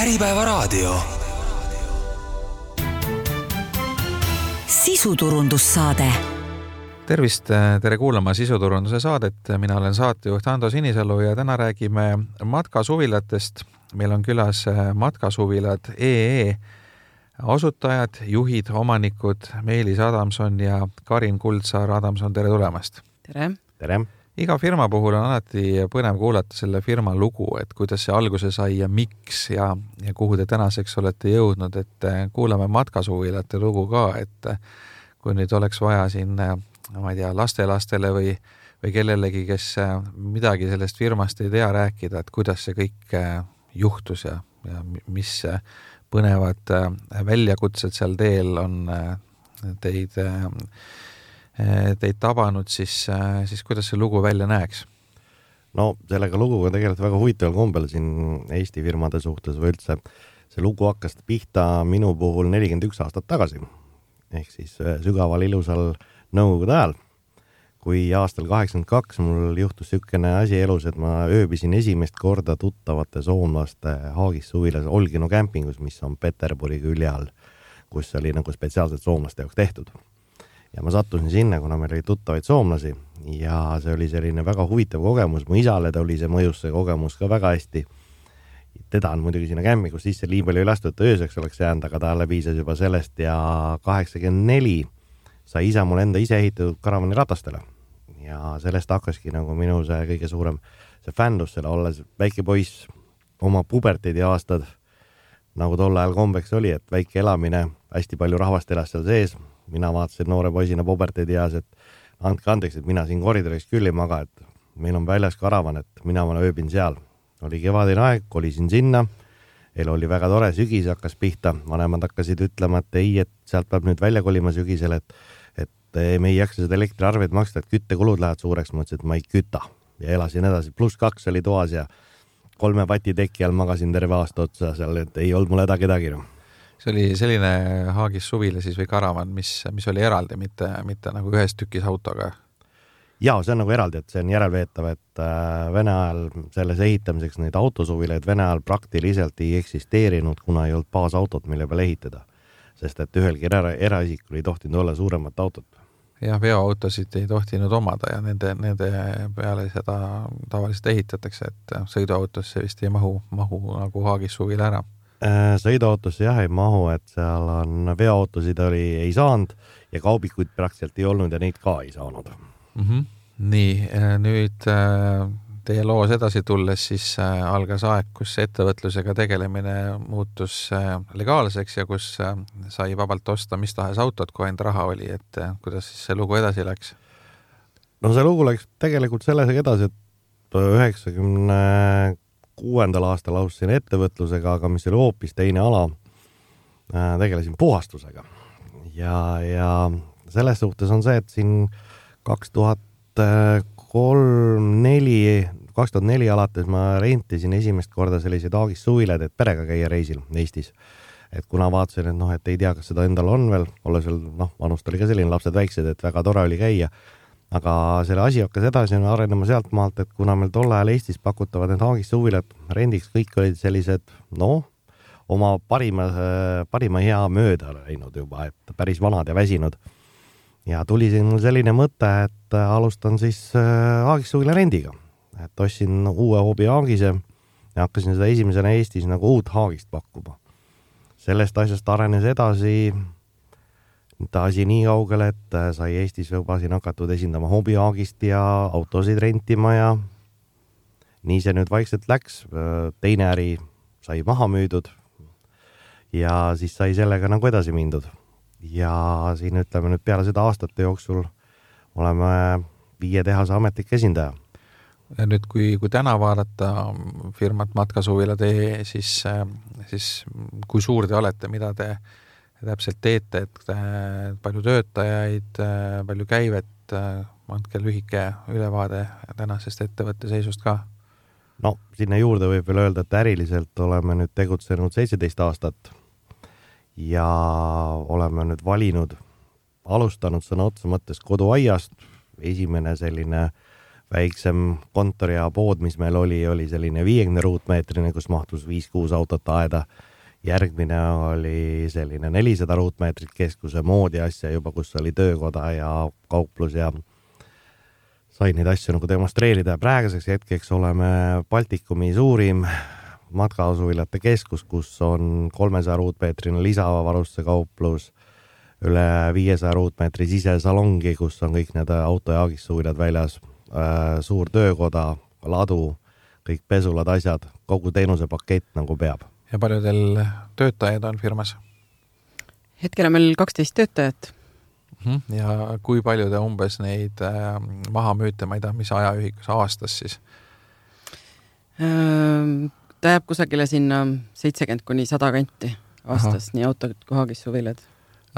Äripäevaraadio. sisuturundussaade tervist, tere kuulama sisuturunduse saadet, mina olen saatejuht Ando Sinisalu ja täna räägime matkasuvilatest. meil on külas matkasuvilad EE asutajad, juhid, omanikud Meelis Adamson ja Karin Kuldsaar Adamson, tere tulemast! tere! tere! Iga firma puhul on alati põnev kuulata selle firma lugu, et kuidas see alguse sai ja miks ja, ja kuhu te tänaseks olete jõudnud, et kuulame matkasuvilate lugu ka, et kui nüüd oleks vaja siin, ma ei tea, lastelastele või, või kellelegi, kes midagi sellest firmast ei tea, rääkida, et kuidas see kõik juhtus ja, ja mis põnevad väljakutsed seal teel on teid Eh, teid tabanud, siis, eh, siis kuidas see lugu välja näeks? no sellega luguga tegelikult väga huvitaval kombel siin Eesti firmade suhtes või üldse, see lugu hakkas pihta minu puhul nelikümmend üks aastat tagasi. ehk siis sügaval ilusal nõukogude ajal, kui aastal kaheksakümmend kaks mul juhtus niisugune asi elus, et ma ööbisin esimest korda tuttavate soomlaste Haagis suvilas Olgino kämpingus, mis on Peterburi külje all, kus oli nagu spetsiaalselt soomlaste jaoks tehtud ja ma sattusin sinna, kuna meil oli tuttavaid soomlasi ja see oli selline väga huvitav kogemus, mu isale tuli see mõjus, see kogemus ka väga hästi. teda on muidugi sinna kämmikust sisse nii palju ei lastud, ta ööseks oleks jäänud, aga talle piisas juba sellest ja kaheksakümmend neli sai isa mulle enda ise ehitatud karavani ratastele. ja sellest hakkaski nagu minu see kõige suurem, see fännlus selle, olles väike poiss, oma puberteedi aastad, nagu tol ajal kombeks oli, et väike elamine, hästi palju rahvast elas seal sees mina vaatasin noore poisina puberteedieas, et andke andeks, et mina siin koridoris küll ei maga, et meil on väljas karavan, et mina ööbin seal. oli kevadine aeg, kolisin sinna, elu oli väga tore, sügis hakkas pihta, vanemad hakkasid ütlema, et ei, et sealt peab nüüd välja kolima sügisel, et et me ei jaksa seda elektriarveid maksta, et küttekulud lähevad suureks, ma ütlesin, et ma ei küta. Ja elasin edasi, pluss kaks oli toas ja kolme vati teki all magasin terve aasta otsa seal, et ei olnud mul häda kedagi noh see oli selline Haagis suvila siis või karavan, mis, mis oli eraldi, mitte, mitte nagu ühes tükis autoga? ja see on nagu eraldi, et see on järelveetav, et äh, Vene ajal selles ehitamiseks neid autosuvilaid Vene ajal praktiliselt ei eksisteerinud, kuna ei olnud baasautot, mille peale ehitada. sest et ühelgi era, eraisikul ei tohtinud olla suuremat autot. jah, veoautosid ei tohtinud omada ja nende, nende peale seda tavaliselt ehitatakse, et sõiduautosse vist ei mahu, mahu nagu Haagis suvila ära sõiduautosse jah ei mahu, et seal on veoautosid oli, ei saanud ja kaubikuid praktiliselt ei olnud ja neid ka ei saanud mm. -hmm. nii, äh, nüüd äh, teie loos edasi tulles, siis algas aeg, kus ettevõtlusega tegelemine muutus legaalseks ja kus sai vabalt osta mis tahes autot, kui ainult raha oli, et kuidas siis see lugu edasi läks? no see lugu läks tegelikult sellega edasi, et üheksakümne kuuendal aastal alustasin ettevõtlusega, aga mis oli hoopis teine ala äh,. tegelesin puhastusega ja, ja selles suhtes on see, et siin kaks tuhat kolm, neli, kaks tuhat neli alates ma rentisin esimest korda selliseid Haagis suvilaid, et perega käia reisil Eestis. et kuna vaatasin, et noh, et ei tea, kas seda endal on veel, olles veel noh, vanust oli ka selline, lapsed väiksed, et väga tore oli käia aga selle asi hakkas edasi arenema sealtmaalt, et kuna meil tol ajal Eestis pakutavad need Haagis suvilad rendiks, kõik olid sellised noh, oma parima, parima hea mööda läinud juba, et päris vanad ja väsinud. ja tuli siin mul selline mõte, et alustan siis äh, Haagis suvila rendiga, et ostsin uue hobi Haagise ja hakkasin seda esimesena Eestis nagu uut Haagist pakkuma. sellest asjast arenes edasi ta asi nii kaugele, et äh, sai Eestis juba siin hakatud esindama hobihaagist ja autosid rentima ja nii see nüüd vaikselt läks. Äh, teine äri sai maha müüdud ja siis sai sellega nagu edasi mindud. ja siin ütleme nüüd peale seda aastate jooksul oleme viie tehase ametlik esindaja ja nüüd, kui, kui täna vaadata firmat matkasuvilad.ee, siis, äh, siis kui suur te olete, mida te äh, täpselt teete, et äh, palju töötajaid, äh, palju käivet, äh, andke lühike ülevaade tänasest ettevõtte seisust ka. no sinna juurde võib veel öelda, et äriliselt oleme nüüd tegutsenud seitseteist aastat ja oleme nüüd valinud, alustanud sõna otseses mõttes koduaiast, esimene selline väiksem kontor ja pood, mis meil oli, oli selline viiekümne ruutmeetrine, kus mahtus viis-kuus autot aeda. Järgmine oli selline nelisada ruutmeetrit keskuse moodi asja juba, kus oli töökoda ja kauplus ja sain neid asju nagu demonstreerida ja praeguseks hetkeks oleme Baltikumi suurim matkaasuvillate keskus, kus on kolmesaja ruutmeetrine lisavarustuse kauplus, üle viiesaja ruutmeetri sisesalongi, kus on kõik need auto ja aagissuvilad väljas Äh, suur töökoda, ladu, kõik pesulad, asjad, kogu teenusepakett nagu peab. Ja palju teil töötajaid on firmas? hetkel on meil kaksteist töötajat. Mhm. ja kui palju te umbes neid äh, maha müüte, ma ei tea, mis ajaühikus aastas siis? Ähm, ta jääb kusagile sinna seitsekümmend kuni sada kanti aastas, nii autod kui haagissuvilad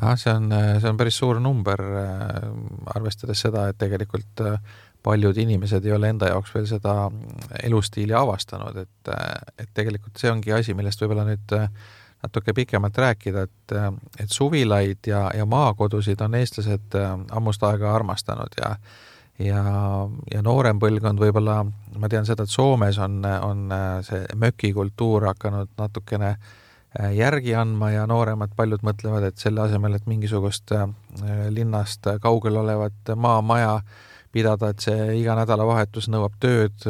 ahah, see on, see on päris suur number, äh, arvestades seda, et tegelikult paljud inimesed ei ole enda jaoks veel seda elustiili avastanud, et, et tegelikult see ongi asi, millest võib-olla nüüd natuke pikemalt rääkida, et, et suvilaid ja, ja maakodusid on eestlased ammust aega armastanud ja ja, ja noorem põlvkond võib-olla, ma tean seda, et Soomes on, on see mökikultuur hakanud natukene järgi andma ja nooremad paljud mõtlevad, et selle asemel, et mingisugust linnast kaugel olevat maamaja pidada, et see iga nädalavahetus nõuab tööd,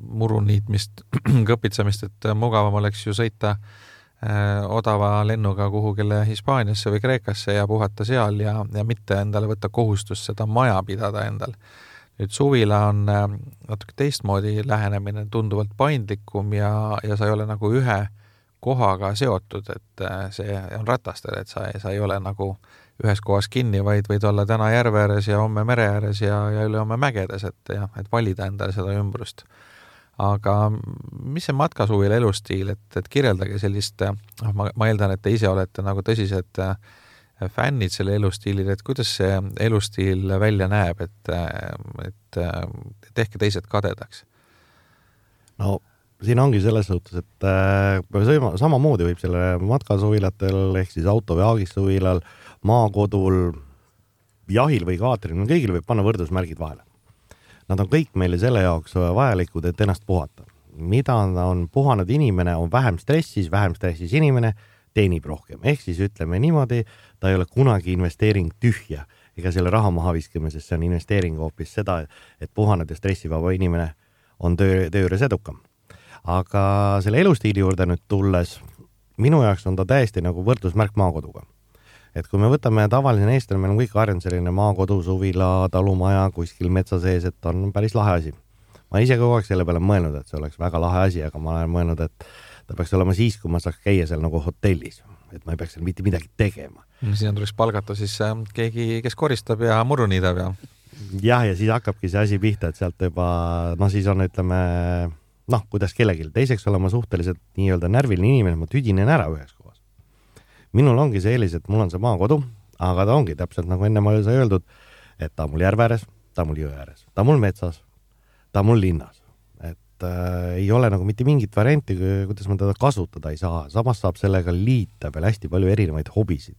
muru niitmist, kõpitsemist, et mugavam oleks ju sõita äh, odava lennuga kuhugile Hispaaniasse või Kreekasse ja puhata seal ja, ja mitte endale võtta kohustust seda maja pidada endal. nüüd suvila on äh, natuke teistmoodi lähenemine, tunduvalt paindlikum ja, ja sa ei ole nagu ühe kohaga seotud, et äh, see on ratastel, et sa, sa ei ole nagu äh, ühes kohas kinni, vaid võid olla täna järve ääres ja homme mere ääres ja, ja ülehomme mägedes, et jah, et valida endale seda ümbrust. aga mis see matkasuvila elustiil, et, et kirjeldage sellist, noh, ma, ma eeldan, et te ise olete nagu tõsised äh, fännid selle elustiilile, et kuidas see elustiil välja näeb, et, et tehke teised kadedaks? no siin ongi selles suhtes, et äh, samamoodi võib selle matkasuvilatel ehk siis auto või aagistuvilal äh, maakodul, jahil või kaatril, kõigil võib panna võrdusmärgid vahele. Nad on kõik meile selle jaoks vajalikud, et ennast puhata. mida on puhanud inimene, on vähem stressis, vähem stressis inimene teenib rohkem, ehk siis ütleme niimoodi, ta ei ole kunagi investeering tühja ega selle raha maha viskama, sest see on investeering hoopis seda, et puhanud ja stressivaba inimene on töö, töö juures edukam. aga selle elustiili juurde nüüd tulles, minu jaoks on ta täiesti nagu võrdusmärk maakoduga et kui me võtame tavaline eestlane, meil on kõik harjunud selline maakodu, suvila, talumaja kuskil metsa sees, et on päris lahe asi. ma ise kogu aeg selle peale mõelnud, et see oleks väga lahe asi, aga ma olen mõelnud, et ta peaks olema siis, kui ma saaks käia seal nagu hotellis, et ma ei peaks seal mitte midagi tegema. sinna tuleks palgata siis äh, keegi, kes koristab ja muru niidab ja. jah, ja siis hakkabki see asi pihta, et sealt juba noh, siis on, ütleme noh, kuidas kellelgi, teiseks olen ma suhteliselt nii-öelda närviline inimene, ma tüdinen ära üheks minul ongi see eelis, et mul on see maakodu, aga ta ongi täpselt nagu enne sai öeldud, et ta on mul järve ääres, ta on mul jõe ääres, ta on mul metsas, ta on mul linnas. et äh, ei ole nagu mitte mingit varianti, kuidas ma teda kasutada ei saa, samas saab sellega liita veel hästi palju erinevaid hobisid.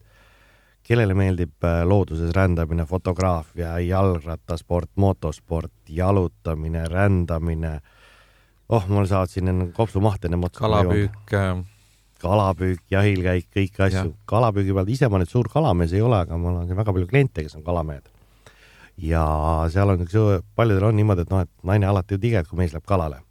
kellele meeldib äh, looduses rändamine, fotograafia, jalgrattasport, motosport, jalutamine, rändamine, oh, mul saavad siin enne kopsumahte enne otsa. kalapüük kalapüük, jahilkäik, kõiki asju. kalapüügi pealt, ise ma nüüd suur kalamees ei ole, aga mul on väga palju kliente, kes on kalamehed. ja seal on üks, paljudel on niimoodi, et noh, et naine alati ju tige, et kui mees läheb kalale.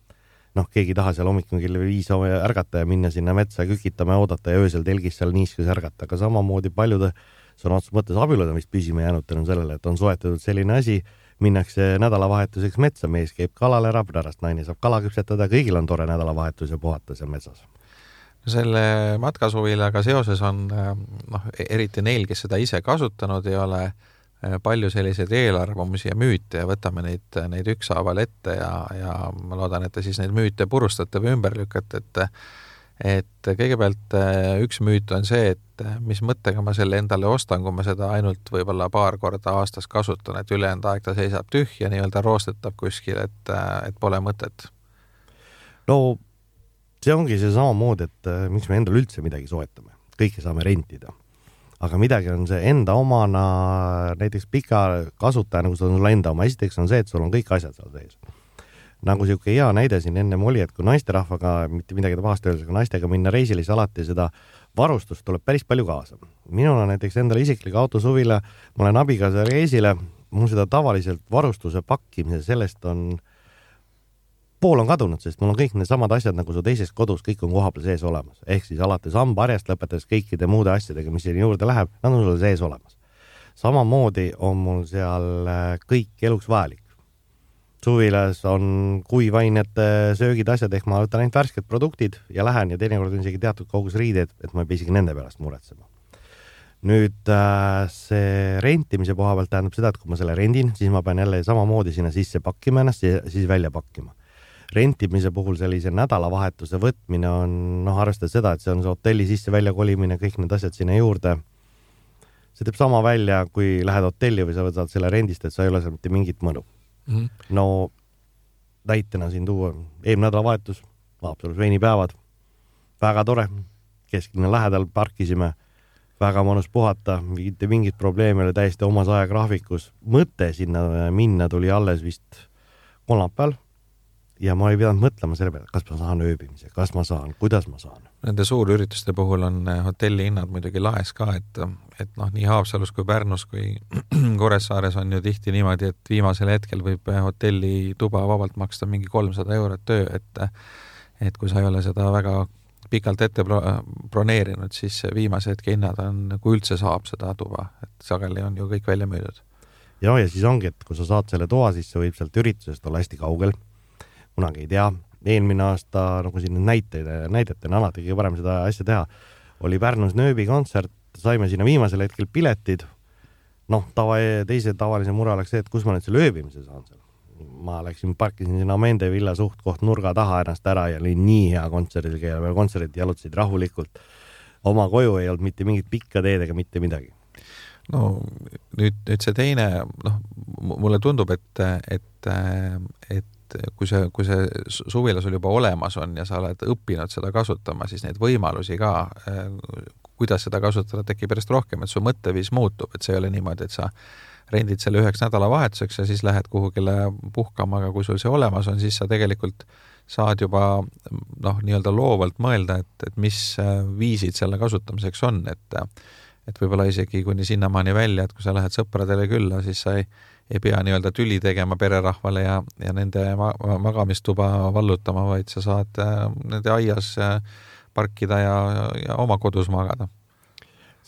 noh, keegi ei taha seal hommikul kell viis ärgata ja minna sinna metsa kükitama ja oodata ja öösel telgis seal niiskus ärgata, aga samamoodi paljude sõna otseses mõttes abielud on vist püsima jäänud tänu sellele, et on soetatud selline asi, minnakse nädalavahetuseks metsa, mees käib kalal ära, pärast naine saab kala küpsetada, kõigil on tore nädalavahetus ja puhata seal metsas selle matkasuvilaga seoses on noh, eriti neil, kes seda ise kasutanud ei ole, palju selliseid eelarvamusi ja müüte ja võtame neid, neid ükshaaval ette ja, ja ma loodan, et te siis neid müüte purustate või ümber lükkate, et et kõigepealt üks müüt on see, et mis mõttega ma selle endale ostan, kui ma seda ainult võib-olla paar korda aastas kasutan, et ülejäänud aeg ta seisab tühja, nii-öelda roostetab kuskil, et, et pole mõtet. no see ongi see samamoodi, et äh, miks me endale üldse midagi soetame, kõike saame rentida. aga midagi on see enda omana, näiteks pika kasutajana, kui sul on sul enda oma, esiteks on see, et sul on kõik asjad seal sees. nagu niisugune hea näide siin ennem oli, et kui naisterahvaga, mitte midagi pahasti öeldes, aga naistega minna reisile, siis alati seda varustust tuleb päris palju kaasa. minul on näiteks endal isiklik auto suvila, ma olen abikaasa reisile, mul seda tavaliselt varustuse pakkimise, sellest on pool on kadunud, sest mul on kõik needsamad asjad nagu su teises kodus, kõik on kohapeal sees olemas. ehk siis alates hambaharjast lõpetades kõikide muude asjadega, mis sinna juurde läheb, nad on sul sees olemas. samamoodi on mul seal äh, kõik eluks vajalik. suvilas on kuivainete söögid, asjad, ehk ma võtan ainult värsked produktid ja lähen ja teinekord on isegi teatud kogus riideid, et ma ei pea isegi nende pärast muretsema nüüd äh, see rentimise koha pealt tähendab seda, et kui ma selle rendin, siis ma pean jälle samamoodi sinna sisse pakkima ennast ja siis välja pakkima rentimise puhul sellise nädalavahetuse võtmine on noh, arvestades seda, et see on see hotelli sisse-välja kolimine, kõik need asjad sinna juurde. see teeb sama välja, kui lähed hotelli või sa võtad selle rendist, et sa ei ole seal mitte mingit mõnu mm. -hmm. no näitena siin tuua, eelmine nädalavahetus, Haapsalus veinipäevad, väga tore, kesklinna lähedal parkisime, väga mõnus puhata, mitte mingit probleemi ole, täiesti omas ajagraafikus. mõte sinna minna tuli alles vist kolmapäeval ja ma ei pidanud mõtlema selle peale, kas ma saan ööbimise, kas ma saan, kuidas ma saan. Nende suurürituste puhul on eh, hotellihinnad muidugi laes ka, et, et noh, nii Haapsalus kui Pärnus kui Kuressaares on ju tihti niimoodi, et viimasel hetkel võib eh, hotellituba vabalt maksta mingi kolmsada eurot öö, et et kui sa ei ole seda väga pikalt ette broneerinud, siis viimase hetke hinnad on, kui üldse saab seda tuba, et sageli on ju kõik välja müüdud. ja, ja siis ongi, et kui sa saad selle toa, siis see võib sealt üritusest olla hästi kaugel kunagi ei tea. eelmine aasta, nagu siin näiteid, näidetena alati kõige parem seda asja teha, oli Pärnus nööbi kontsert, saime sinna viimasel hetkel piletid. noh, tava, teise tavalise mure oleks see, et kus ma nüüd selle ööbimise saan seal. ma läksin, parkisin sinna Amende villa suht-koht nurga taha ennast ära ja oli nii hea kontserdil käia, veel kontserdid jalutasid rahulikult. oma koju ei olnud mitte mingit pikka teed ega mitte midagi no nüüd, nüüd see teine, noh, mulle tundub, et, et, et et kui see, kui see suvila sul juba olemas on ja sa oled õppinud seda kasutama, siis neid võimalusi ka, äh, kuidas seda kasutada, tekib järjest rohkem, et su mõtteviis muutub, et see ei ole niimoodi, et sa rendid selle üheks nädalavahetuseks ja siis lähed kuhugile puhkama, aga kui sul see olemas on, siis sa tegelikult saad juba noh, nii-öelda loovalt mõelda, et, et mis äh, viisid selle kasutamiseks on, et et võib-olla isegi kuni sinnamaani välja, et kui sa lähed sõpradele külla, siis sa ei ei pea nii-öelda tüli tegema pererahvale ja, ja nende ma magamistuba vallutama, vaid sa saad äh, nende aias äh, parkida ja, ja oma kodus magada.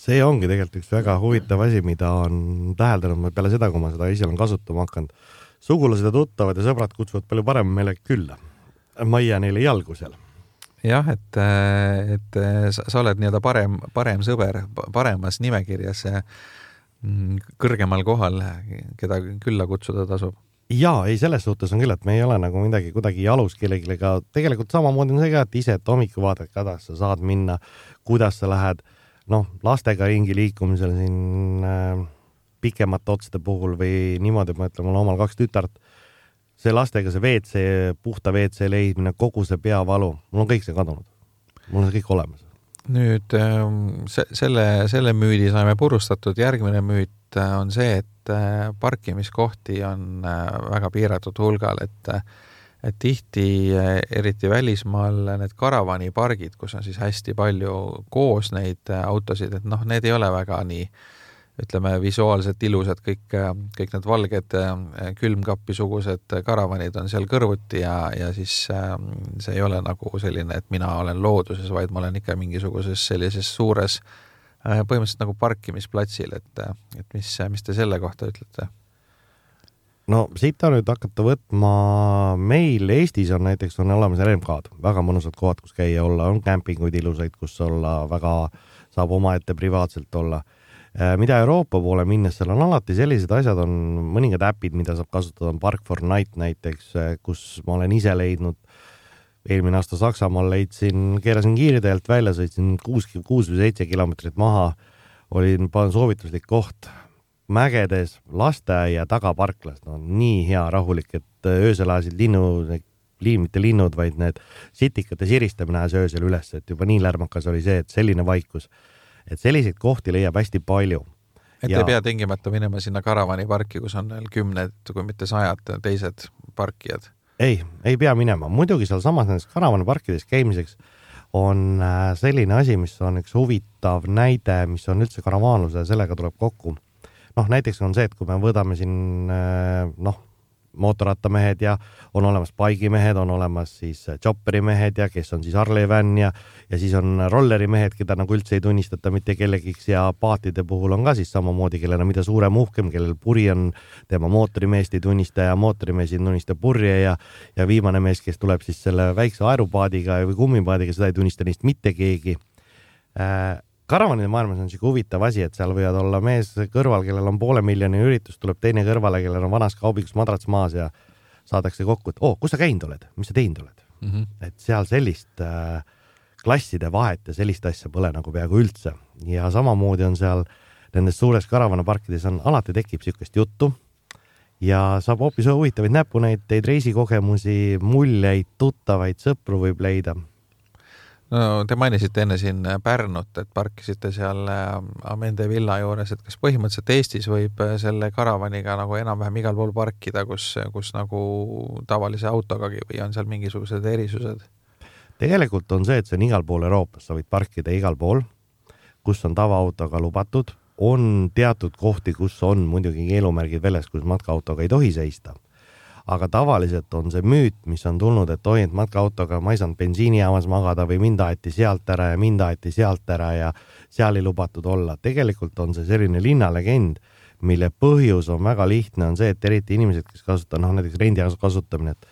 see ongi tegelikult üks väga huvitav asi, mida on täheldanud peale seda, kui ma seda ise olen kasutama hakanud. sugulased ja tuttavad ja sõbrad kutsuvad palju parema meelega külla. ma ei jää neile jalgu seal jah, et, et sa, oled nii-öelda parem, parem sõber, paremas nimekirjas kõrgemal kohal, keda külla kutsuda tasub? jaa, ei, selles suhtes on küll, et me ei ole nagu midagi kuidagi jalus kellelegi, aga tegelikult samamoodi on see ka, et ise, et hommikul vaatad, kuidas sa saad minna, kuidas sa lähed, noh, lastega ringi liikumisel siin äh, pikemate otsade puhul või niimoodi, ma ütlen, mul omal kaks tütart, see lastega see WC, puhta WC leidmine, kogu see peavalu, mul on kõik see kadunud. mul on see kõik olemas nüüd ähm, se-, selle, selle müüdi saime purustatud, järgmine müüt äh, on see, et äh, parkimiskohti on äh, väga piiratud hulgal, et et tihti, eriti välismaal, need karavanipargid, kus on siis hästi palju koos neid autosid, et noh, need ei ole väga nii äh, ütleme, visuaalselt ilusad, kõik, kõik need valged külmkapisugused karavanid on seal kõrvuti ja, ja siis ähm, see ei ole nagu selline, et mina olen looduses, vaid ma olen ikka mingisuguses sellises suures äh, põhimõtteliselt nagu parkimisplatsil, et, et mis, mis te selle kohta ütlete? no siit on nüüd hakata võtma, meil Eestis on näiteks on olemas RMK-d, väga mõnusad kohad, kus käia olla, on kämpinguid ilusaid, kus olla, väga saab omaette privaatselt olla Äh, mida Euroopa poole minnes, seal on alati sellised asjad, on mõningad äpid, mida saab kasutada, on Park for Night näiteks, äh, kus ma olen ise leidnud, eelmine aasta Saksamaal leidsin, keerasin kiirteelt välja, sõitsin kuus, kuus või seitse kilomeetrit maha, olin, soovituslik koht mägedes, lasteaia tagaparklas, no nii hea rahulik, et äh, öösel ajasid linnu, liin, mitte linnud, vaid need sitikate siristamine ajas öösel üles, et juba nii lärmakas oli see, et selline vaikus et selliseid kohti leiab hästi palju. et ja... ei pea tingimata minema sinna karavaniparki, kus on veel kümned, kui mitte sajad teised parkijad? ei, ei pea minema, muidugi sealsamas nendes karavaniparkides käimiseks on äh, selline asi, mis on üks huvitav näide, mis on üldse karavaanluse ja sellega tuleb kokku. noh, näiteks on see, et kui me võtame siin äh, noh, mootorrattamehed ja on olemas baigimehed, on olemas siis chopperi mehed ja kes on siis Harley Van ja, ja siis on rolleri mehed, keda nagu üldse ei tunnistata mitte kellegiks ja paatide puhul on ka siis samamoodi, kellel on mida suurem, uhkem, kellel puri on, tema mootorimeest ei tunnista ja mootorimees ei tunnista purje ja, ja viimane mees, kes tuleb siis selle väikse aerupaadiga või kummipaadiga, seda ei tunnista neist mitte keegi. Äh, karavanide maailmas on sihuke huvitav asi, et seal võivad olla mees kõrval, kellel on poole miljoni üritus, tuleb teine kõrvale, kellel on vanas kaubikus madrats maas ja saadakse kokku, et oo oh,, kus sa käinud oled, mis sa teinud oled mm. -hmm. et seal sellist äh, klasside vahet ja sellist asja pole nagu peaaegu üldse ja samamoodi on seal nendes suures karavanaparkides on, alati tekib niisugust juttu ja saab hoopis huvitavaid näpunäiteid, reisikogemusi, muljeid, tuttavaid, sõpru võib leida no te mainisite enne siin äh, Pärnut, et parkisite seal äh, Amende villa juures, et kas põhimõtteliselt Eestis võib äh, selle karavaniga nagu enam-vähem igal pool parkida, kus, kus nagu tavalise autogagi või on seal mingisugused erisused? tegelikult on see, et see on igal pool Euroopas, sa võid parkida igal pool, kus on tavaautoga lubatud, on teatud kohti, kus on muidugi keelumärgid väljas, kus matkaautoga ei tohi seista aga tavaliselt on see müüt, mis on tulnud, et oi, et matkaautoga ma ei saanud bensiinijaamas magada või mind aeti sealt ära ja mind aeti sealt ära ja seal ei lubatud olla. tegelikult on see selline linnalegend, mille põhjus on väga lihtne, on see, et eriti inimesed, kes kasutavad, noh näiteks rendi kasutamine, et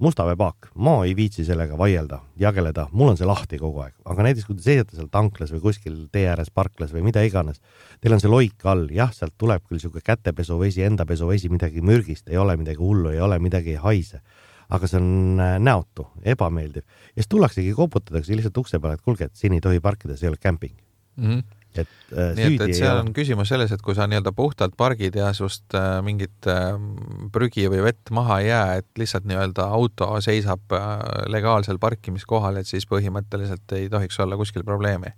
mustaveepaak, ma ei viitsi sellega vaielda, jageleda, mul on see lahti kogu aeg, aga näiteks kui te seisate seal tanklas või kuskil tee ääres parklas või mida iganes, teil on see loik all, jah, sealt tuleb küll sihuke kätepesuvesi, enda pesuvesi, midagi mürgist ei ole, midagi hullu ei ole, midagi ei haise. aga see on äh, näotu, ebameeldiv ja siis tullaksegi, koputatakse lihtsalt ukse peale, et kuulge, et siin ei tohi parkida, see ei ole kämping mm. -hmm et äh, nii et, et seal on küsimus selles, et kui sa nii-öelda puhtalt pargid ja sinust äh, mingit äh, prügi või vett maha ei jää, et lihtsalt nii-öelda auto seisab äh, legaalsel parkimiskohal, et siis põhimõtteliselt ei tohiks olla kuskil probleemi?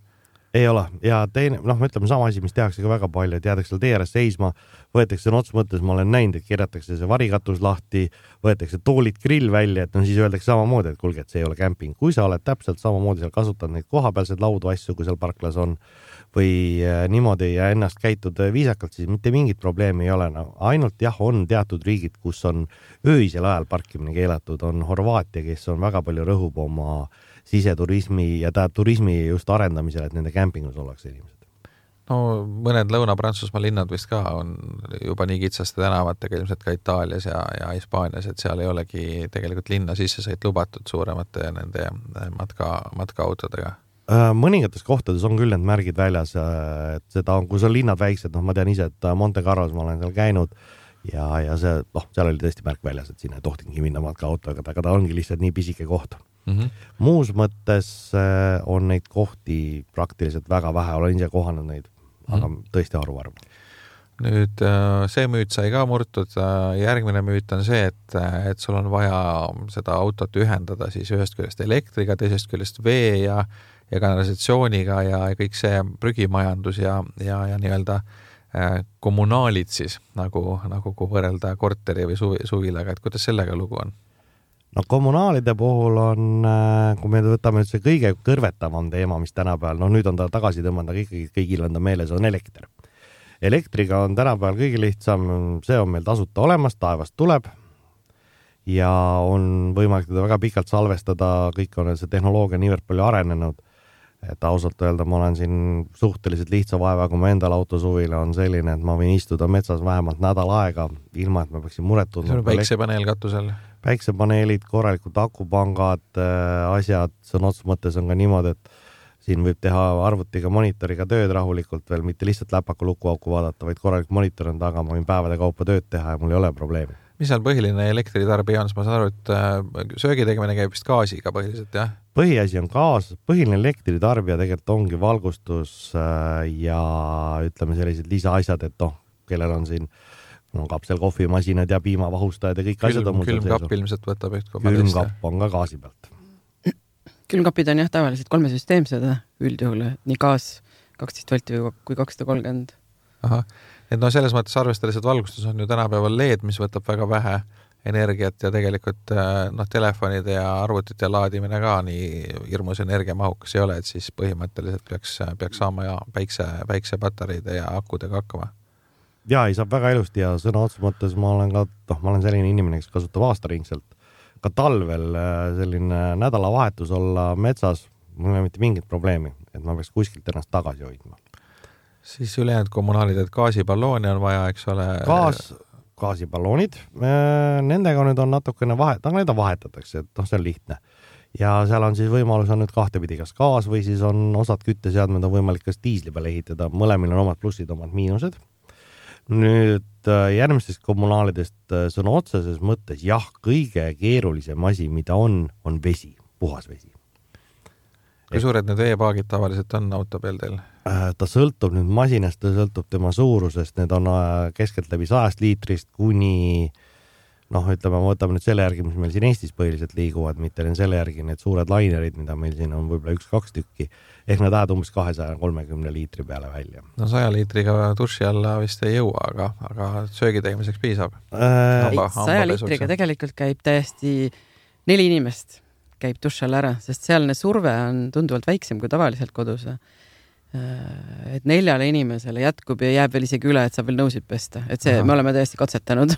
Ei ole. Ja teine, noh, ütleme sama asi, mis tehakse ka väga palju, et jäädakse seal tee ääres seisma, võetakse sõna otseses mõttes, ma olen näinud, et keeratakse see varikatus lahti, võetakse toolid, grill välja, et no siis öeldakse samamoodi, et kuulge, et see ei ole kämping, kui sa oled täpselt samamoodi seal kasutanud neid kohapealseid laudu, asju, kui seal parklas on või äh, niimoodi ja ennast käitud äh, viisakalt, siis mitte mingit probleemi ei ole no,. ainult jah, on teatud riigid, kus on öisel ajal parkimine keelatud, on Horvaatia, kes on väga palju rõhub oma siseturismi ja turismi just arendamisele, et nende kämpingus ollakse inimesed no mõned Lõuna-Prantsusmaa linnad vist ka on juba nii kitsaste tänavatega ilmselt ka Itaalias ja, ja Hispaanias, et seal ei olegi tegelikult linna sissesõit lubatud suuremate nende matka, matkaautodega. Äh, mõningates kohtades on küll need märgid väljas, äh, et seda on, kui sul linnad väiksed, noh, ma tean ise, et äh, Monte Carlos ma olen seal käinud ja, ja see, noh, seal oli tõesti märk väljas, et sinna ei tohtingi minna matkaautoga, aga ta ongi lihtsalt nii pisike koht mm. -hmm. muus mõttes on neid kohti praktiliselt väga vähe, olen ise kohanud neid mm, -hmm. aga tõesti haruharva nüüd see müüt sai ka murtud, järgmine müüt on see, et, et sul on vaja seda autot ühendada siis ühest küljest elektriga, teisest küljest vee ja ja kanalisatsiooniga ja kõik see prügimajandus ja, ja, ja nii-öelda äh, kommunaalid siis nagu, nagu kui võrrelda korteri või suvi, suvilaga, et kuidas sellega lugu on? No kommunaalide puhul on, äh, kui me võtame nüüd see kõige kõrvetavam teema, mis tänapäeval, noh, nüüd on ta tagasi tõmmata, aga ikkagi kõigil on ta meeles, on elekter. elektriga on tänapäeval kõige lihtsam, see on meil tasuta olemas, taevast tuleb ja on võimalik teda väga pikalt salvestada, kõik on see tehnoloogia niivõrd palju arenenud et ausalt öelda, ma olen siin suhteliselt lihtsa vaevaga, mu endal autosuvila on selline, et ma võin istuda metsas vähemalt nädal aega, ilma et ma peaksin muret tundma. sul on päiksepaneel katusel? Päiksepaneelid, korralikud akupangad äh,, asjad, sõna otseses mõttes on ka niimoodi, et siin võib teha arvutiga, monitoriga tööd rahulikult veel, mitte lihtsalt läpaka lukuauku vaadata, vaid korralik monitor on taga, ma võin päevade kaupa tööd teha ja mul ei ole probleemi. mis seal põhiline elektritarbija on, siis ma saan aru, et äh, söögi tegemine käib vist gaasiga põhiliselt, jah? põhiasi on gaas, põhiline elektritarbija tegelikult ongi valgustus äh, ja ütleme, sellised lisaasjad, et noh, kellel on siin no kapselkohvimasinad ja piimavahustajad ja kõik Külm, asjad on mul külmkapp ilmselt võtab üht koma teist. külmkapp on ka gaasi pealt. külmkapid on jah tavaliselt kolmesüsteemsed üldjuhul, nii gaas, kaksteist volti kui kakssada kolmkümmend. ahah, et no selles mõttes arvestades, et valgustus on ju tänapäeval LED, mis võtab väga vähe energiat ja tegelikult äh, noh, telefonide ja arvutite laadimine ka nii hirmus energiamahukas ei ole, et siis põhimõtteliselt peaks, peaks saama ja päikse, päiksepatareide ja akudega hakkama. Ja ei, saab väga ilusti ja sõna otseses mõttes ma olen ka, noh, ma olen selline inimene, kes kasutab aastaringselt ka talvel äh, selline nädalavahetus olla metsas, mul ei ole mitte mingit probleemi, et ma peaks kuskilt ennast tagasi hoidma. siis ülejäänud kommunaalid, et gaasiballooni on vaja, eks ole. gaas gaasiballoonid, nendega nüüd on natukene vahet, aga neid vahetatakse, et noh, see on lihtne. ja seal on siis võimalus on nüüd kahtepidi, kas gaas või siis on osad kütteseadmed on võimalik kas diisli peale ehitada, mõlemil on omad plussid, omad miinused. Nüüd äh, järgmistest kommunaalidest äh, sõna otseses mõttes jah, kõige keerulisem asi, mida on, on vesi, puhas vesi kui suured need veepaagid tavaliselt on auto peal teil? Äh, ta sõltub nüüd masinast, ta sõltub tema suurusest, need on äh, keskeltläbi sajast liitrist kuni noh, ütleme, võtame nüüd selle järgi, mis meil siin Eestis põhiliselt liiguvad, mitte selle järgi need suured lainerid, mida meil siin on võib-olla üks-kaks tükki, ehk nad lähevad umbes kahesaja kolmekümne liitri peale välja. no saja liitriga duši alla vist ei jõua, aga, aga söögi tegemiseks piisab äh,? saja liitriga tegelikult käib täiesti neli inimest käib duši all ära, sest sealne surve on tunduvalt väiksem kui tavaliselt kodus. Äh, et neljale inimesele jätkub ja jääb veel isegi üle, et saab veel nõusid pesta, et see, me oleme täiesti katsetanud.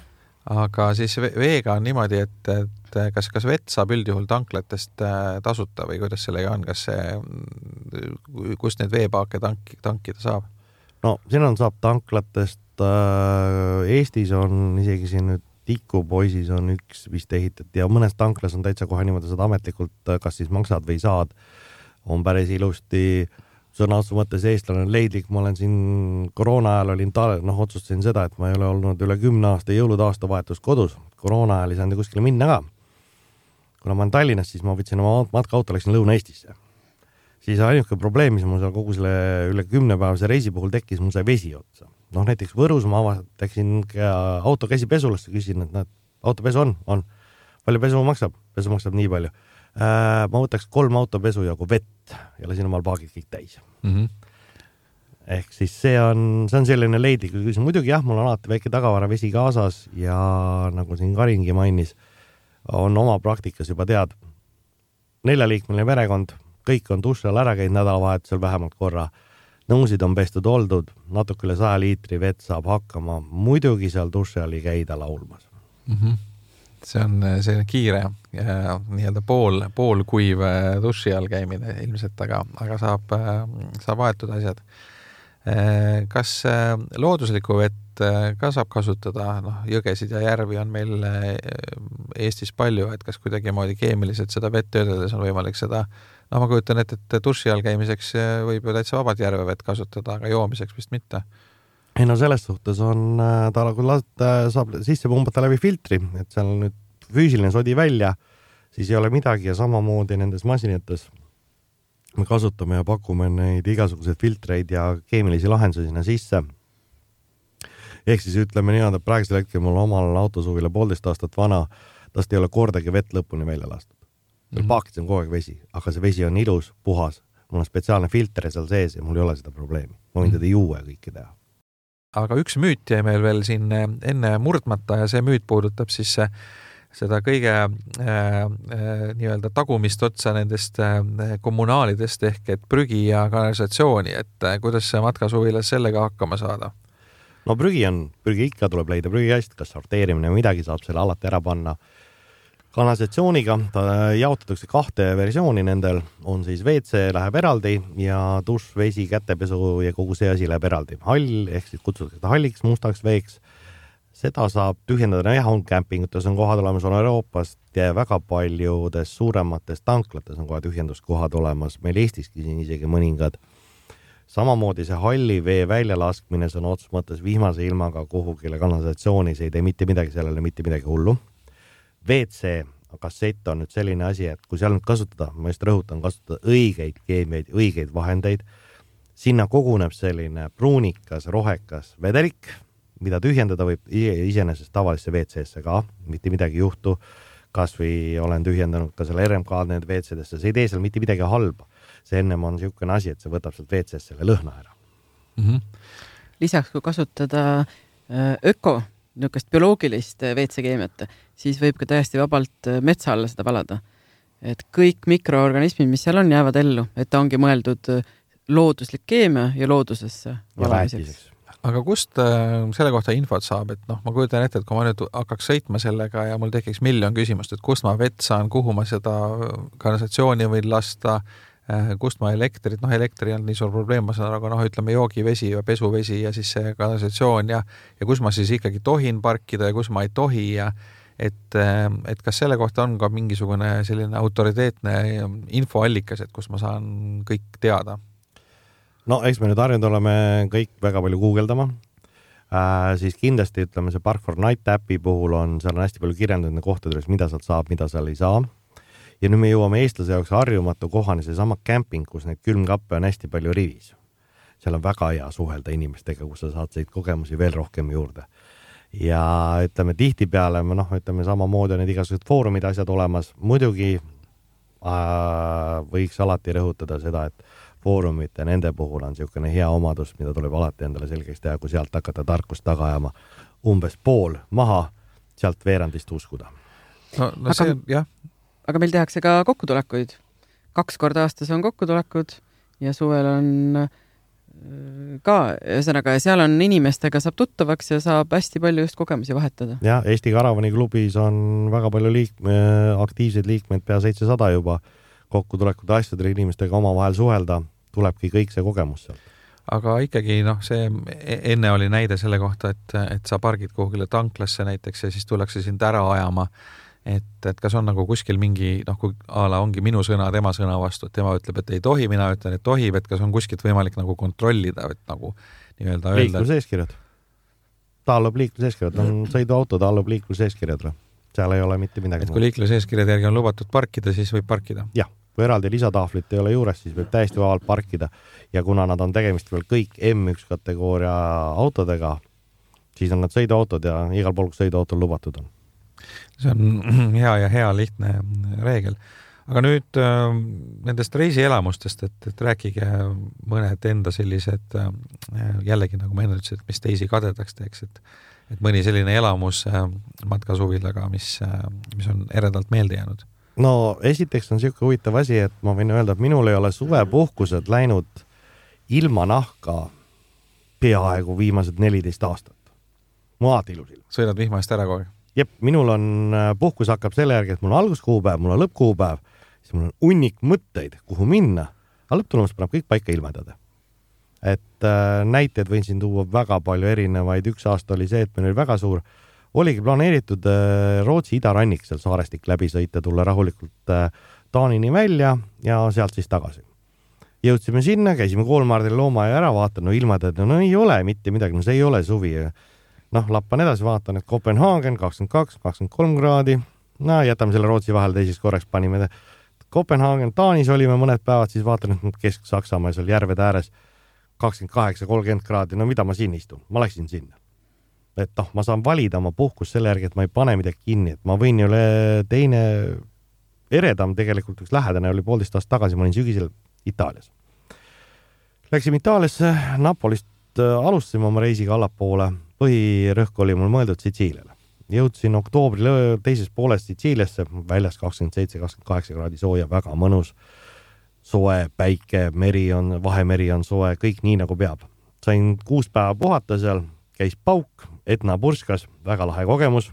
Aga siis veega on niimoodi, et, et kas, kas vett saab üldjuhul tanklatest äh, tasuta või kuidas sellega on, kas see, kust neid veepaake tank, tankida saab? no siin on, saab tanklatest äh,, Eestis on isegi siin nüüd tikupoisis on üks vist ehitati ja mõnes tanklas on täitsa kohe niimoodi, saad ametlikult, äh, kas siis maksad või saad, on päris ilusti sõna otseses mõttes eestlane on leidlik, ma olen siin koroona ajal olin ta-, noh, otsustasin seda, et ma ei ole olnud üle kümne aasta jõulude aastavahetust kodus, koroona ajal ei saanud kuskile minna ka. kuna ma olen Tallinnas, siis ma võtsin oma matkaauto, läksin Lõuna-Eestisse. siis ainuke probleem, mis mul seal kogu selle üle kümnepäevase reisi puhul tekkis, mul sai vesi otsa noh, näiteks Võrus ma avastasin auto käsipesulasse, küsisin, et näed, autopesu on, on. palju pesu maksab? pesu maksab nii palju. Ma võtaks kolm autopesu jagu vett ja lasin omal paagid kõik täis mm. -hmm. ehk siis see on, see on selline leidlik küsimus, muidugi jah, mul on alati väike tagavaravesi kaasas ja nagu siin Karingi mainis, on oma praktikas juba tead, neljaliikmeline perekond, kõik on duši all ära käinud nädalavahetusel vähemalt korra nõusid on pestud oldud, natuke üle saja liitri vett saab hakkama, muidugi seal duši all ei käida laulmas mm. -hmm. See on selline kiire nii-öelda pool, poolkuiv äh, duši all käimine ilmselt, aga, aga saab, äh, saab aetud asjad. Äh, kas looduslikku vett ka saab kasutada, noh, jõgesid ja järvi on meil Eestis palju, et kas kuidagimoodi keemiliselt seda vett töödeldes on võimalik seda no ma kujutan ette, et duši all käimiseks võib ju täitsa vabalt järvevett kasutada, aga joomiseks vist mitte. Ei no selles suhtes on äh, ta, lasta, saab sisse pumbata läbi filtri, et seal nüüd füüsiline sodi välja, siis ei ole midagi ja samamoodi nendes masinates me kasutame ja pakume neid igasuguseid filtreid ja keemilisi lahendusi sinna sisse. ehk siis ütleme et praegusel hetkel mul omal autosuvila poolteist aastat vana, tast ei ole kordagi vett lõpuni välja lastud mm -hmm. paakis on kogu aeg vesi, aga see vesi on ilus, puhas, mul on spetsiaalne filter seal sees ja mul ei ole seda probleemi, ma võin mhm. teda juua ja kõike teha. Aga üks müüt jäi meil veel siin eh, enne murdmata ja see müüt puudutab siis eh, seda kõige äh, äh, nii-öelda tagumist otsa nendest äh, kommunaalidest ehk et prügi ja kanalisatsiooni, et äh, kuidas matkasuvilas sellega hakkama saada? no prügi on, prügi ikka tuleb leida prügikast, kas sorteerimine või midagi saab selle alati ära panna kanalisatsiooniga, ta jaotatakse kahte versiooni, nendel on siis WC läheb eraldi ja dušš, vesi, kätepesu ja kogu see asi läheb eraldi. hall ehk siis kutsutakse halliks, mustaks veeks. seda saab tühjendada, jah, on kämpingutes on kohad olemas, on Euroopast ja väga paljudes suuremates tanklates on kohe tühjenduskohad olemas, meil Eestiski siin isegi mõningad. samamoodi see halli vee väljalaskmine sõna otseses mõttes vihmase ilmaga kuhugile kanalisatsiooni, see ei tee mitte midagi sellele, mitte midagi hullu WC kassett on nüüd selline asi, et kui seal nüüd kasutada, ma just rõhutan, kasutada õigeid keemiaid, õigeid vahendeid, sinna koguneb selline pruunikas, rohekas vedelik, mida tühjendada võib iseenesest tavalisse WC-sse ka, mitte midagi ei juhtu. kasvõi olen tühjendanud ka selle RMK-d need WC-desse, see ei tee seal mitte midagi halba. see ennem on niisugune asi, et see võtab sealt WC-st selle lõhna ära mm. -hmm. lisaks, kui kasutada äh, öko, niisugust bioloogilist WC-keemiat, siis võib ka täiesti vabalt metsa alla seda valada. et kõik mikroorganismid, mis seal on, jäävad ellu, et ta ongi mõeldud looduslik keemia ja loodusesse valamiseks aga kust äh, selle kohta infot saab, et noh, ma kujutan ette, et kui ma nüüd hakkaks sõitma sellega ja mul tekiks miljon küsimust, et kust ma vett saan, kuhu ma seda kanalisatsiooni võin lasta äh,, kust ma elektrit, noh, elekter ei olnud nii suur probleem, ma saan aru, aga noh, ütleme joogivesi ja pesuvesi ja siis see kanalisatsioon ja ja kus ma siis ikkagi tohin parkida ja kus ma ei tohi ja et, äh, et kas selle kohta on ka mingisugune selline autoriteetne infoallikas, et kust ma saan kõik teada no eks me nüüd harjunud oleme kõik väga palju guugeldama äh,, siis kindlasti ütleme, see Park for Night äpi puhul on, seal on hästi palju kirjeldatud kohtade juures, mida sealt saab, mida seal ei saa. Ja nüüd me jõuame eestlase jaoks harjumatu kohani, seesama kämping, kus neid külmkappe on hästi palju rivis. seal on väga hea suhelda inimestega, kus sa saad neid kogemusi veel rohkem juurde. ja ütleme tihtipeale me noh, ütleme samamoodi on need igasugused foorumid, asjad olemas, muidugi äh, võiks alati rõhutada seda, et foorumite, nende puhul on niisugune hea omadus, mida tuleb alati endale selgeks teha, kui sealt hakata tarkust taga ajama. umbes pool maha, sealt veerandist uskuda. no, no aga, see, jah. Aga meil tehakse ka kokkutulekuid. kaks korda aastas on kokkutulekud ja suvel on äh, ka, ühesõnaga, seal on inimestega saab tuttavaks ja saab hästi palju just kogemusi vahetada. jah, Eesti Karavani klubis on väga palju liikme, aktiivseid liikmeid, pea seitsesada juba kokkutulekute asjadele inimestega omavahel suhelda tulebki kõik see kogemus sealt aga ikkagi noh, see e-, enne oli näide selle kohta, et, et sa pargid kuhugile tanklasse näiteks ja siis tullakse sind ära ajama. Et, et kas on nagu kuskil mingi noh, kui a la ongi minu sõna tema sõna vastu, et tema ütleb, et ei tohi, mina ütlen, et tohib, et kas on kuskilt võimalik nagu kontrollida, et nagu nii-öelda öelda. liikluseeskirjad. ta allub liikluseeskirjad, on sõiduauto, ta allub liikluseeskirjadele. seal ei ole mitte midagi. et kui liikluseeskirjade järgi on lubatud parkida, siis võib parkida? jah kui eraldi lisatahvlit ei ole juures, siis võib täiesti vabalt parkida ja kuna nad on tegemist veel kõik M1 kategooria autodega, siis on nad sõiduautod ja igal pool, kus sõiduautol lubatud on. See on hea ja hea lihtne reegel. aga nüüd äh, nendest reisielamustest, et, et rääkige mõned enda sellised äh, jällegi nagu ma enne ütlesin, et mis teisi kadedaks teeks, et et mõni selline elamus äh, matkasuvilaga, mis mis on eredalt meelde jäänud no esiteks on niisugune huvitav asi, et ma võin öelda, et minul ei ole suvepuhkused läinud ilma nahka peaaegu viimased neliteist aastat. mu alati ilus ilm. sõidad vihma eest ära kogu aeg? Jep, minul on, äh, puhkus hakkab selle järgi, et mul on alguskuupäev, mul on lõppkuupäev, siis mul on hunnik mõtteid, kuhu minna, aga lõpptulemus paneb kõik paika ilmedada. et äh, näiteid võin siin tuua väga palju erinevaid, üks aasta oli see, et meil oli väga suur oligi planeeritud äh, Rootsi idarannik seal saarestik läbi sõita, tulla rahulikult äh, Taanini välja ja sealt siis tagasi. jõudsime sinna, käisime Kolmardil loomaaia ära vaatama, no ilmatead, no ei ole mitte midagi, no see ei ole suvi. Noh, lappan edasi, vaatan, et Kopenhaagen kakskümmend kaks, kakskümmend kolm kraadi. no jätame selle Rootsi vahele teiseks korraks, panime Kopenhaagen, Taanis olime mõned päevad, siis vaatan, et Kesk-Saksamaa seal järvede ääres kakskümmend kaheksa, kolmkümmend kraadi, no mida ma siin istun, ma läksin sinna et noh, ma saan valida oma puhkust selle järgi, et ma ei pane midagi kinni, et ma võin ju teine eredam tegelikult üks lähedane oli poolteist aastat tagasi, ma olin sügisel Itaalias. Läksime Itaaliasse, Napolist äh, alustasime oma reisiga allapoole, põhirõhk oli mul mõeldud Sitsiiliale. jõudsin oktoobri teises pooles Sitsiiliasse, väljas kakskümmend seitse, kakskümmend kaheksa kraadi sooja, väga mõnus. soe, päike, meri on, Vahemeri on soe, kõik nii nagu peab. sain kuus päeva puhata seal, käis pauk, Etna purskas, väga lahe kogemus.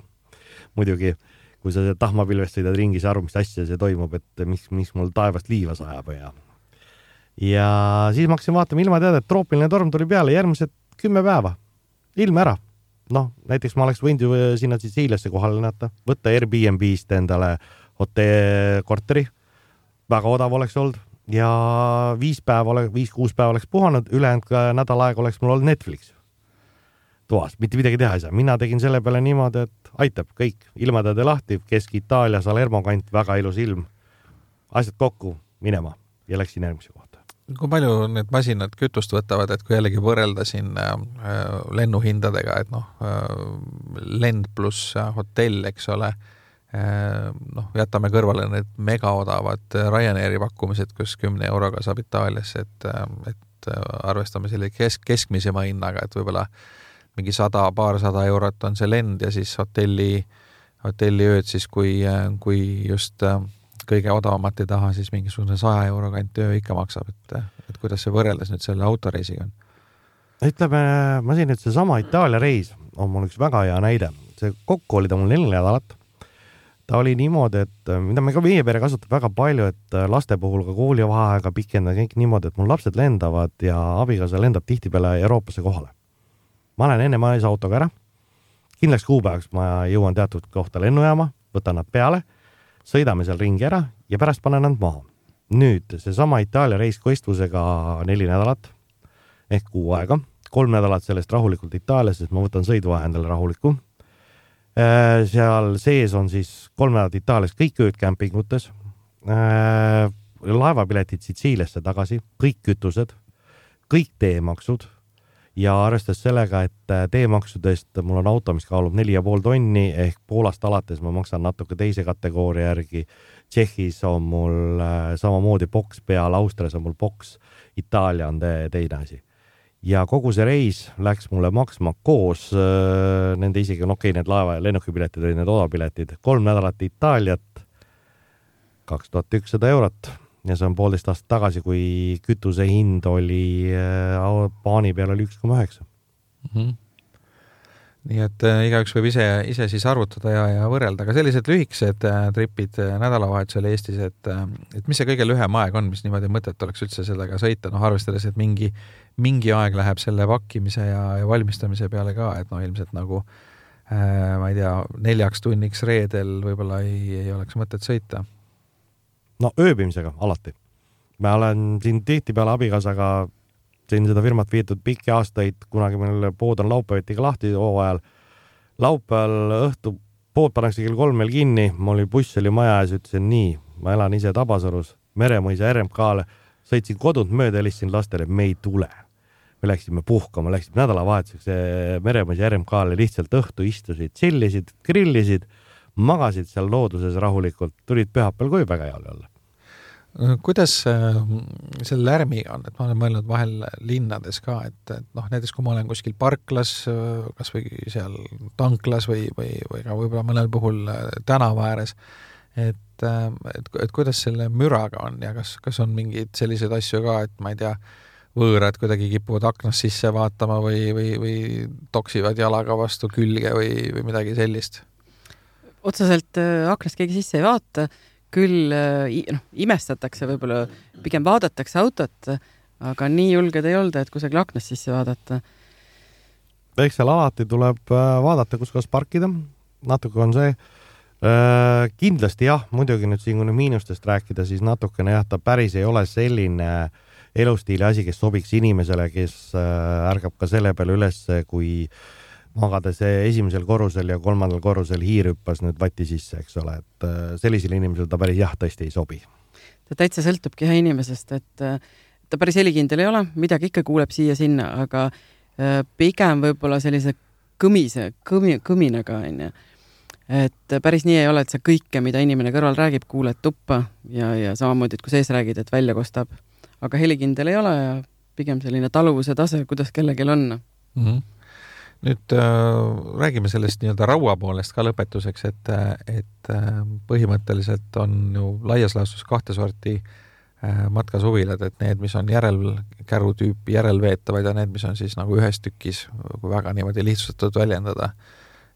muidugi, kui sa tahmapilvest sõidad ringi, sa aru, mis asja see toimub, et mis, mis mul taevast liiva sajab ja ja siis ma hakkasin vaatama ilmateadet, troopiline torm tuli peale, järgmised kümme päeva, ilm ära. noh, näiteks ma oleks võinud ju sinna Sitsiiliasse kohale lennata, võtta Airbnb-st endale hotell, korteri, väga odav oleks olnud ja viis päeva oleks, viis-kuus päeva oleks puhanud, ülejäänud nädal aega oleks mul olnud Netflix toas, mitte midagi teha ei saa. mina tegin selle peale niimoodi, et aitab kõik, ilmateade lahti, Kesk-Itaalia, Salermo kant, väga ilus ilm. asjad kokku, minema ja läksin järgmise kohta. Kui palju need masinad kütust võtavad, et kui jällegi võrrelda siin äh, lennuhindadega, et noh äh,, lend pluss hotell, eks ole äh,, noh, jätame kõrvale need megaodavad Ryanairi pakkumised, kus kümne euroga saab Itaaliasse, et, äh, et arvestame selle kesk, keskmisema hinnaga, et võib-olla mingi sada, paarsada eurot on see lend ja siis hotelli, hotelliööd siis, kui, kui just kõige odavamat ei taha, siis mingisugune saja euro kanti öö ikka maksab, et, et kuidas see võrreldes nüüd selle autoreisiga on? ütleme, ma siin nüüd seesama Itaalia reis on mul üks väga hea näide, see kokku oli ta mul neli nädalat. ta oli niimoodi, et mida me ka meie pere kasutab väga palju, et laste puhul ka koolivaheaega pikendada kõik niimoodi, et mul lapsed lendavad ja abikaasa lendab tihtipeale Euroopasse kohale. ma lähen enne majas autoga ära, kindlaks kuupäevaks ma jõuan teatud kohta lennujaama, võtan nad peale, sõidame seal ringi ära ja pärast panen nad maha. nüüd seesama Itaalia reis kestvusega neli nädalat ehk kuu aega kolm nädalat sellest rahulikult Itaalias, sest ma võtan sõiduaja endale rahulikku. Äh, seal sees on siis kolm nädalat Itaalias kõik ööd kämpingutes. Äh, laevapiletid Sitsiiliasse tagasi, kõik kütused, kõik teemaksud ja arvestades sellega, et äh, teemaksudest mul on auto, mis kaalub neli ja pool tonni ehk Poolast alates ma maksan natuke teise kategooria järgi. Tšehhis on mul samamoodi boks peal, Austrias on mul boks, Itaalia on te teine asi ja kogu see reis läks mulle maksma koos äh, nende isegi, no okei okay,, need laeva ja lennukipiletid olid need odavpiletid, kolm nädalat Itaaliat, kaks tuhat ükssada eurot ja see on poolteist aastat tagasi, kui kütuse hind oli äh, paani peal oli üks koma üheksa. Mhm nii et äh, igaüks võib ise, ise siis arvutada ja, ja võrrelda, aga sellised lühikesed äh, tripid äh, nädalavahetusel Eestis, et, äh, et mis see kõige lühem aeg on, mis niimoodi mõtet oleks üldse sellega sõita, noh arvestades, et mingi, mingi aeg läheb selle pakkimise ja, ja valmistamise peale ka, et noh, ilmselt nagu äh, ma ei tea, neljaks tunniks reedel võib-olla ei, ei oleks mõtet sõita. No ööbimisega alati. ma olen siin tihtipeale abikaasaga siin seda firmat viidud pikki aastaid, kunagi meil pood on laupäeviti ka lahti hooajal. laupäeval õhtu pood pannakse kell kolm meil kinni, mul oli buss oli maja ees, ütlesin nii, ma elan ise Tabasalus, Meremõisa RMK-le, sõitsin kodunt mööda, helistasin lastele, me ei tule. me läksime puhkama, läksime nädalavahetuseks Meremõisa RMK-le, lihtsalt õhtu istusid, tšillisid, grillisid, magasid seal looduses rahulikult, tulid pühapäeval koju väga hea olla kuidas äh, selle lärmiga on, et ma olen mõelnud vahel linnades ka, et, et noh, näiteks kui ma olen kuskil parklas, äh, kas või seal tanklas või, või, või ka võib-olla mõnel puhul tänava ääres, et, et, et kuidas selle müraga on ja kas, kas on mingeid selliseid asju ka, et ma ei tea, võõrad kuidagi kipuvad aknast sisse vaatama või, või, või toksivad jalaga vastu külge või, või midagi sellist? otseselt aknast keegi sisse ei vaata küll äh, noh, imestatakse võib-olla, pigem vaadatakse autot, aga nii julged ei olda, et kusagil aknast sisse vaadata. eks seal alati tuleb äh, vaadata, kus kohas parkida, natuke on see äh, kindlasti jah, muidugi nüüd siin, kui nüüd miinustest rääkida, siis natukene jah, ta päris ei ole selline elustiili asi, kes sobiks inimesele, kes ärgab ka selle peale üles, kui äh, magades esimesel korrusel ja kolmandal korrusel hiir hüppas nüüd vati sisse, eks ole, et äh, sellisele inimesele ta päris jah, tõesti ei sobi. ta täitsa sõltubki jah inimesest, et äh, ta päris helikindel ei ole, midagi ikka kuuleb siia-sinna, aga äh, pigem võib-olla sellise kõmise, kõmi, kõminaga onju. et päris nii ei ole, et sa kõike, mida inimene kõrval räägib, kuuled tuppa ja, ja samamoodi, et kui sees räägid, et välja kostab. aga helikindel ei ole ja pigem selline taluvuse tase, kuidas kellelgi on mm. -hmm nüüd äh, räägime sellest nii-öelda raua poolest ka lõpetuseks, et, et äh, põhimõtteliselt on ju laias laastus kahte sorti äh, matkasuvilad, et need, mis on järelkäru tüüpi järelveetavad ja need, mis on siis nagu ühes tükis, kui väga niimoodi lihtsustatud väljendada.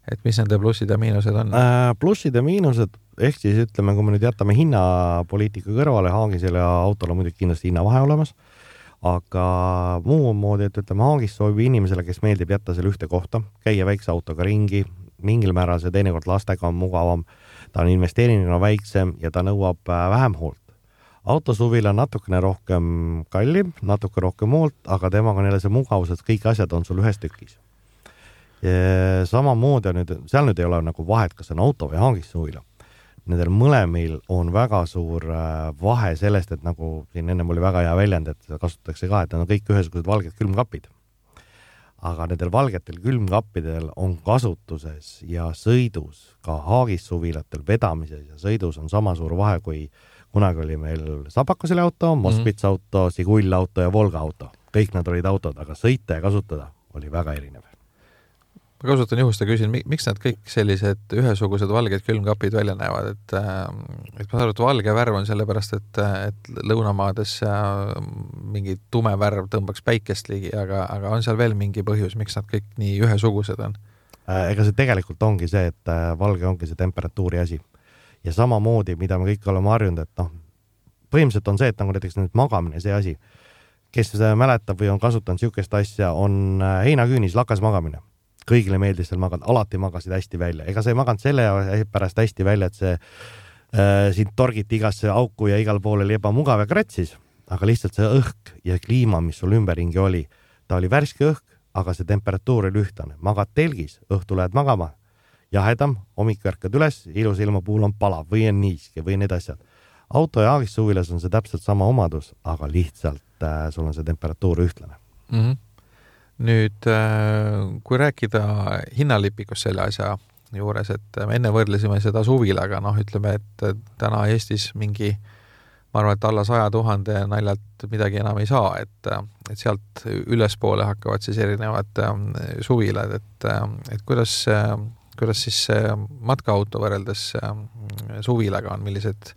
et mis nende plussid ja miinused on äh,? plussid ja miinused, ehk siis ütleme, kui me nüüd jätame hinnapoliitika kõrvale, Haagisel ja autol on muidugi kindlasti hinnavahe olemas aga muu moodi, et ütleme, Haagis sobib inimesele, kes meeldib jätta seal ühte kohta, käia väikse autoga ringi, mingil määral see teinekord lastega on mugavam, ta on investeeringuna väiksem ja ta nõuab äh, vähem hoolt. autosuvil on natukene rohkem kallim, natuke rohkem hoolt, aga temaga on jälle see mugavus, et kõik asjad on sul ühes tükis. samamoodi on nüüd, seal nüüd ei ole nagu vahet, kas on auto või Haagis suvila nendel mõlemil on väga suur äh, vahe sellest, et nagu siin ennem oli väga hea väljend, et kasutatakse ka, et nad on kõik ühesugused valged külmkapid. aga nendel valgetel külmkappidel on kasutuses ja sõidus, ka Haagis suvilatel vedamises ja sõidus on sama suur vahe kui, kunagi oli meil Sabakaseli auto, Moskvitš mm -hmm. auto, Žigull auto ja Volga auto. kõik nad olid autod, aga sõita ja kasutada oli väga erinev ma kasutan juhust ja küsin, miks need kõik sellised ühesugused valged külmkapid välja näevad, et ähm, et ma saan aru, et valge värv on sellepärast, et, et lõunamaades mingi tume värv tõmbaks päikest ligi, aga, aga on seal veel mingi põhjus, miks nad kõik nii ühesugused on? Äh, ega see tegelikult ongi see, et äh, valge ongi see temperatuuri asi. ja samamoodi, mida me kõik oleme harjunud, et noh, põhimõtteliselt on see, et nagu näiteks nüüd magamine, see asi, kes mäletab või on kasutanud niisugust asja, on äh, heinaküünis lakas magamine kõigile meeldis seal magada, alati magasid hästi välja, ega sa ei maganud selle pärast hästi välja, et see äh, sind torgiti igasse auku ja igal pool oli ebamugav ja kratsis, aga lihtsalt see õhk ja kliima, mis sul ümberringi oli, ta oli värske õhk, aga see temperatuur oli ühtlane, magad telgis, õhtul lähed magama, jahedam, hommik ärkad üles, ilus ilma puhul on palav või on niiske või need asjad. auto ja Aagissuvilas on see täpselt sama omadus, aga lihtsalt äh, sul on see temperatuur ühtlane. Mm. -hmm nüüd äh, kui rääkida hinnalipikust selle asja juures, et me enne võrdlesime seda suvilaga, noh, ütleme, et täna Eestis mingi ma arvan, et alla saja tuhande naljalt midagi enam ei saa, et, et sealt ülespoole hakkavad siis erinevad ähm, suvilad, et, et kuidas, kuidas siis matkaauto võrreldes suvilaga on, millised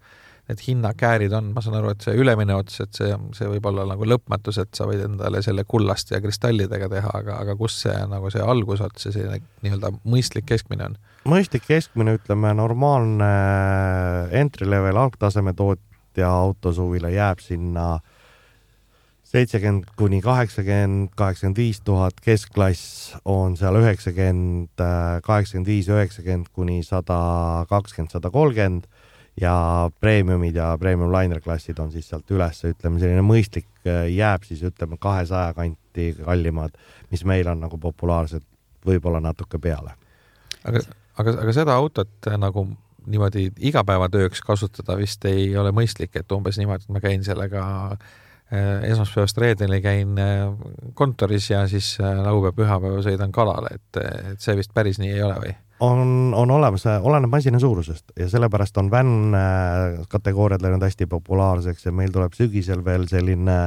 need hinnakäärid on, ma saan aru, et see ülemine ots, et see, see võib olla nagu lõpmatus, et sa võid endale selle kullast ja kristallidega teha, aga, aga kus see nagu see algusots ja selline nii-öelda mõistlik keskmine on? mõistlik keskmine, ütleme normaalne entry level algtaseme tootja autosuvila jääb sinna seitsekümmend kuni kaheksakümmend, kaheksakümmend viis tuhat, keskklass on seal üheksakümmend, kaheksakümmend viis, üheksakümmend kuni sada kakskümmend, sada kolmkümmend ja premiumid ja premium liner klassid on siis sealt üles, ütleme selline mõistlik äh, jääb siis ütleme kahesaja kanti kallimad, mis meil on nagu populaarsed, võib-olla natuke peale. aga, aga, aga seda autot äh, nagu niimoodi igapäevatööks kasutada vist ei ole mõistlik, et umbes niimoodi, et ma käin sellega äh, esmaspäevast reedeni käin kontoris ja siis laupäev-pühapäev sõidan kalale, et, et see vist päris nii ei ole või? On, on olemas, oleneb masina suurusest ja sellepärast on vänn äh, kategooriad läinud hästi populaarseks ja meil tuleb sügisel veel selline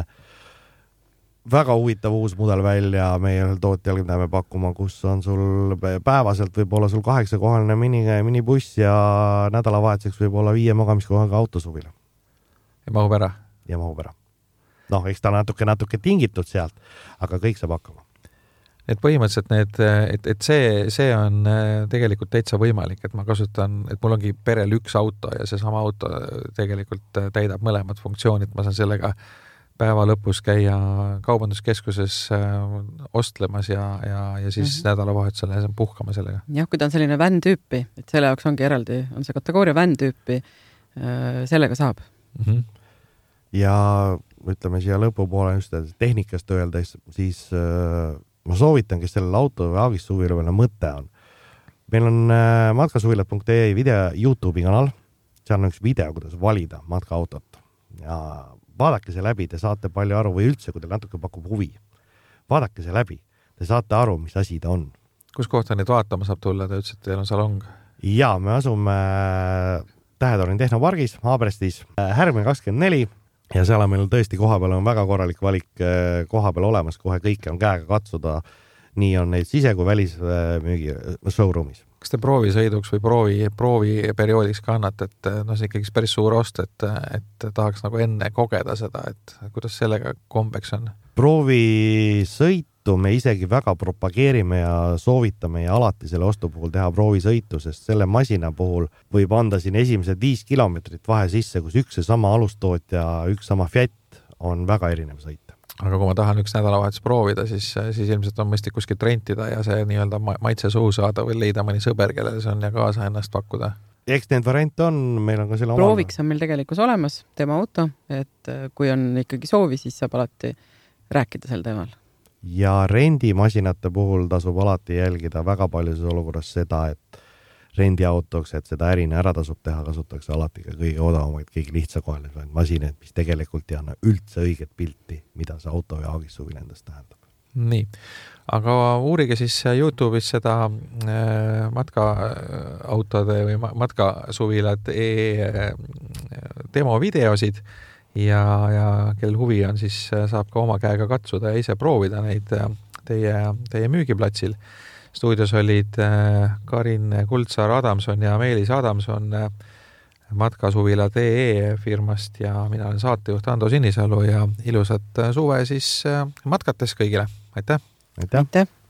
väga huvitav uus mudel välja meie ühel tootjal, mida me pakkuma, kus on sul päevaselt võib-olla sul kaheksakohaline mini, minibuss ja nädalavahetuseks võib-olla viie magamiskohaga autosuvila. ja mahub ära? ja mahub ära. noh, eks ta natuke, natuke tingitud sealt, aga kõik saab hakkama et põhimõtteliselt need, et, et see, see on äh, tegelikult täitsa võimalik, et ma kasutan, et mul ongi perel üks auto ja seesama auto tegelikult äh, täidab mõlemad funktsioonid, ma saan sellega päeva lõpus käia kaubanduskeskuses äh, ostlemas ja, ja, ja siis mm -hmm. nädalavahetusel puhkama sellega. jah, kui ta on selline van tüüpi, et selle jaoks ongi eraldi, on see kategooria van tüüpi, sellega saab mm. -hmm. ja ütleme siia lõpupoole just tehnikast öeldes, siis äh, ma soovitan, kes sellel auto või aagistushuvilal veel mõte on. meil on äh, matkasuvilad.ee video Youtube'i kanal, seal on üks video, kuidas valida matkaautot ja vaadake see läbi, te saate palju aru või üldse, kui teil natuke pakub huvi, vaadake see läbi, te saate aru, mis asi ta on. kus kohta neid vaatama saab tulla, te ütlesite, teil on salong? ja me asume Tähetorni tehnopargis Haabrestis, Härmi kakskümmend neli ja seal on meil tõesti kohapeal on väga korralik valik eh, kohapeal olemas, kohe kõike on käega katsuda. nii on neid sise- kui välismüügi eh, showroom'is. kas te proovisõiduks või proovi, prooviperioodiks ka annate, et eh, noh, see ikkagi päris suur ost, et, et tahaks nagu enne kogeda seda, et kuidas sellega kombeks on? proovisõit sõitu me isegi väga propageerime ja soovitame ja alati selle ostu puhul teha proovisõitu, sest selle masina puhul võib anda siin esimesed viis kilomeetrit vahe sisse, kus üks ja sama alustootja, üks sama Fiat on väga erinev sõit. Aga kui ma tahan üks nädalavahetus proovida, siis, siis ilmselt on mõistlik kuskilt rentida ja see nii-öelda maitse suhu saada või leida mõni sõber, kellel see on ja kaasa ennast pakkuda. eks neid variante on, meil on ka selle prooviks on meil tegelikult olemas tema auto, et kui on ikkagi soovi, siis saab alati rääkida sel teemal ja rendimasinate puhul tasub alati jälgida väga paljudes olukorras seda, et rendiautoks, et seda ärina ära tasub teha, kasutatakse alati ka kõige odavamaid, kõige lihtsakohalisemaid masinaid, mis tegelikult ei anna üldse õiget pilti, mida see auto või aagissuvi endast tähendab. Nii, aga uurige siis Youtube'is seda äh, matkaautode või matkasuvilad e demovideosid ja, ja kellel huvi on, siis saab ka oma käega katsuda ja ise proovida neid teie, teie müügiplatsil. stuudios olid Karin Kuldsaar-Adamson ja Meelis Adamson matkasuvila.ee firmast ja mina olen saatejuht Ando Sinisalu ja ilusat suve siis matkates kõigile, aitäh! aitäh, aitäh.!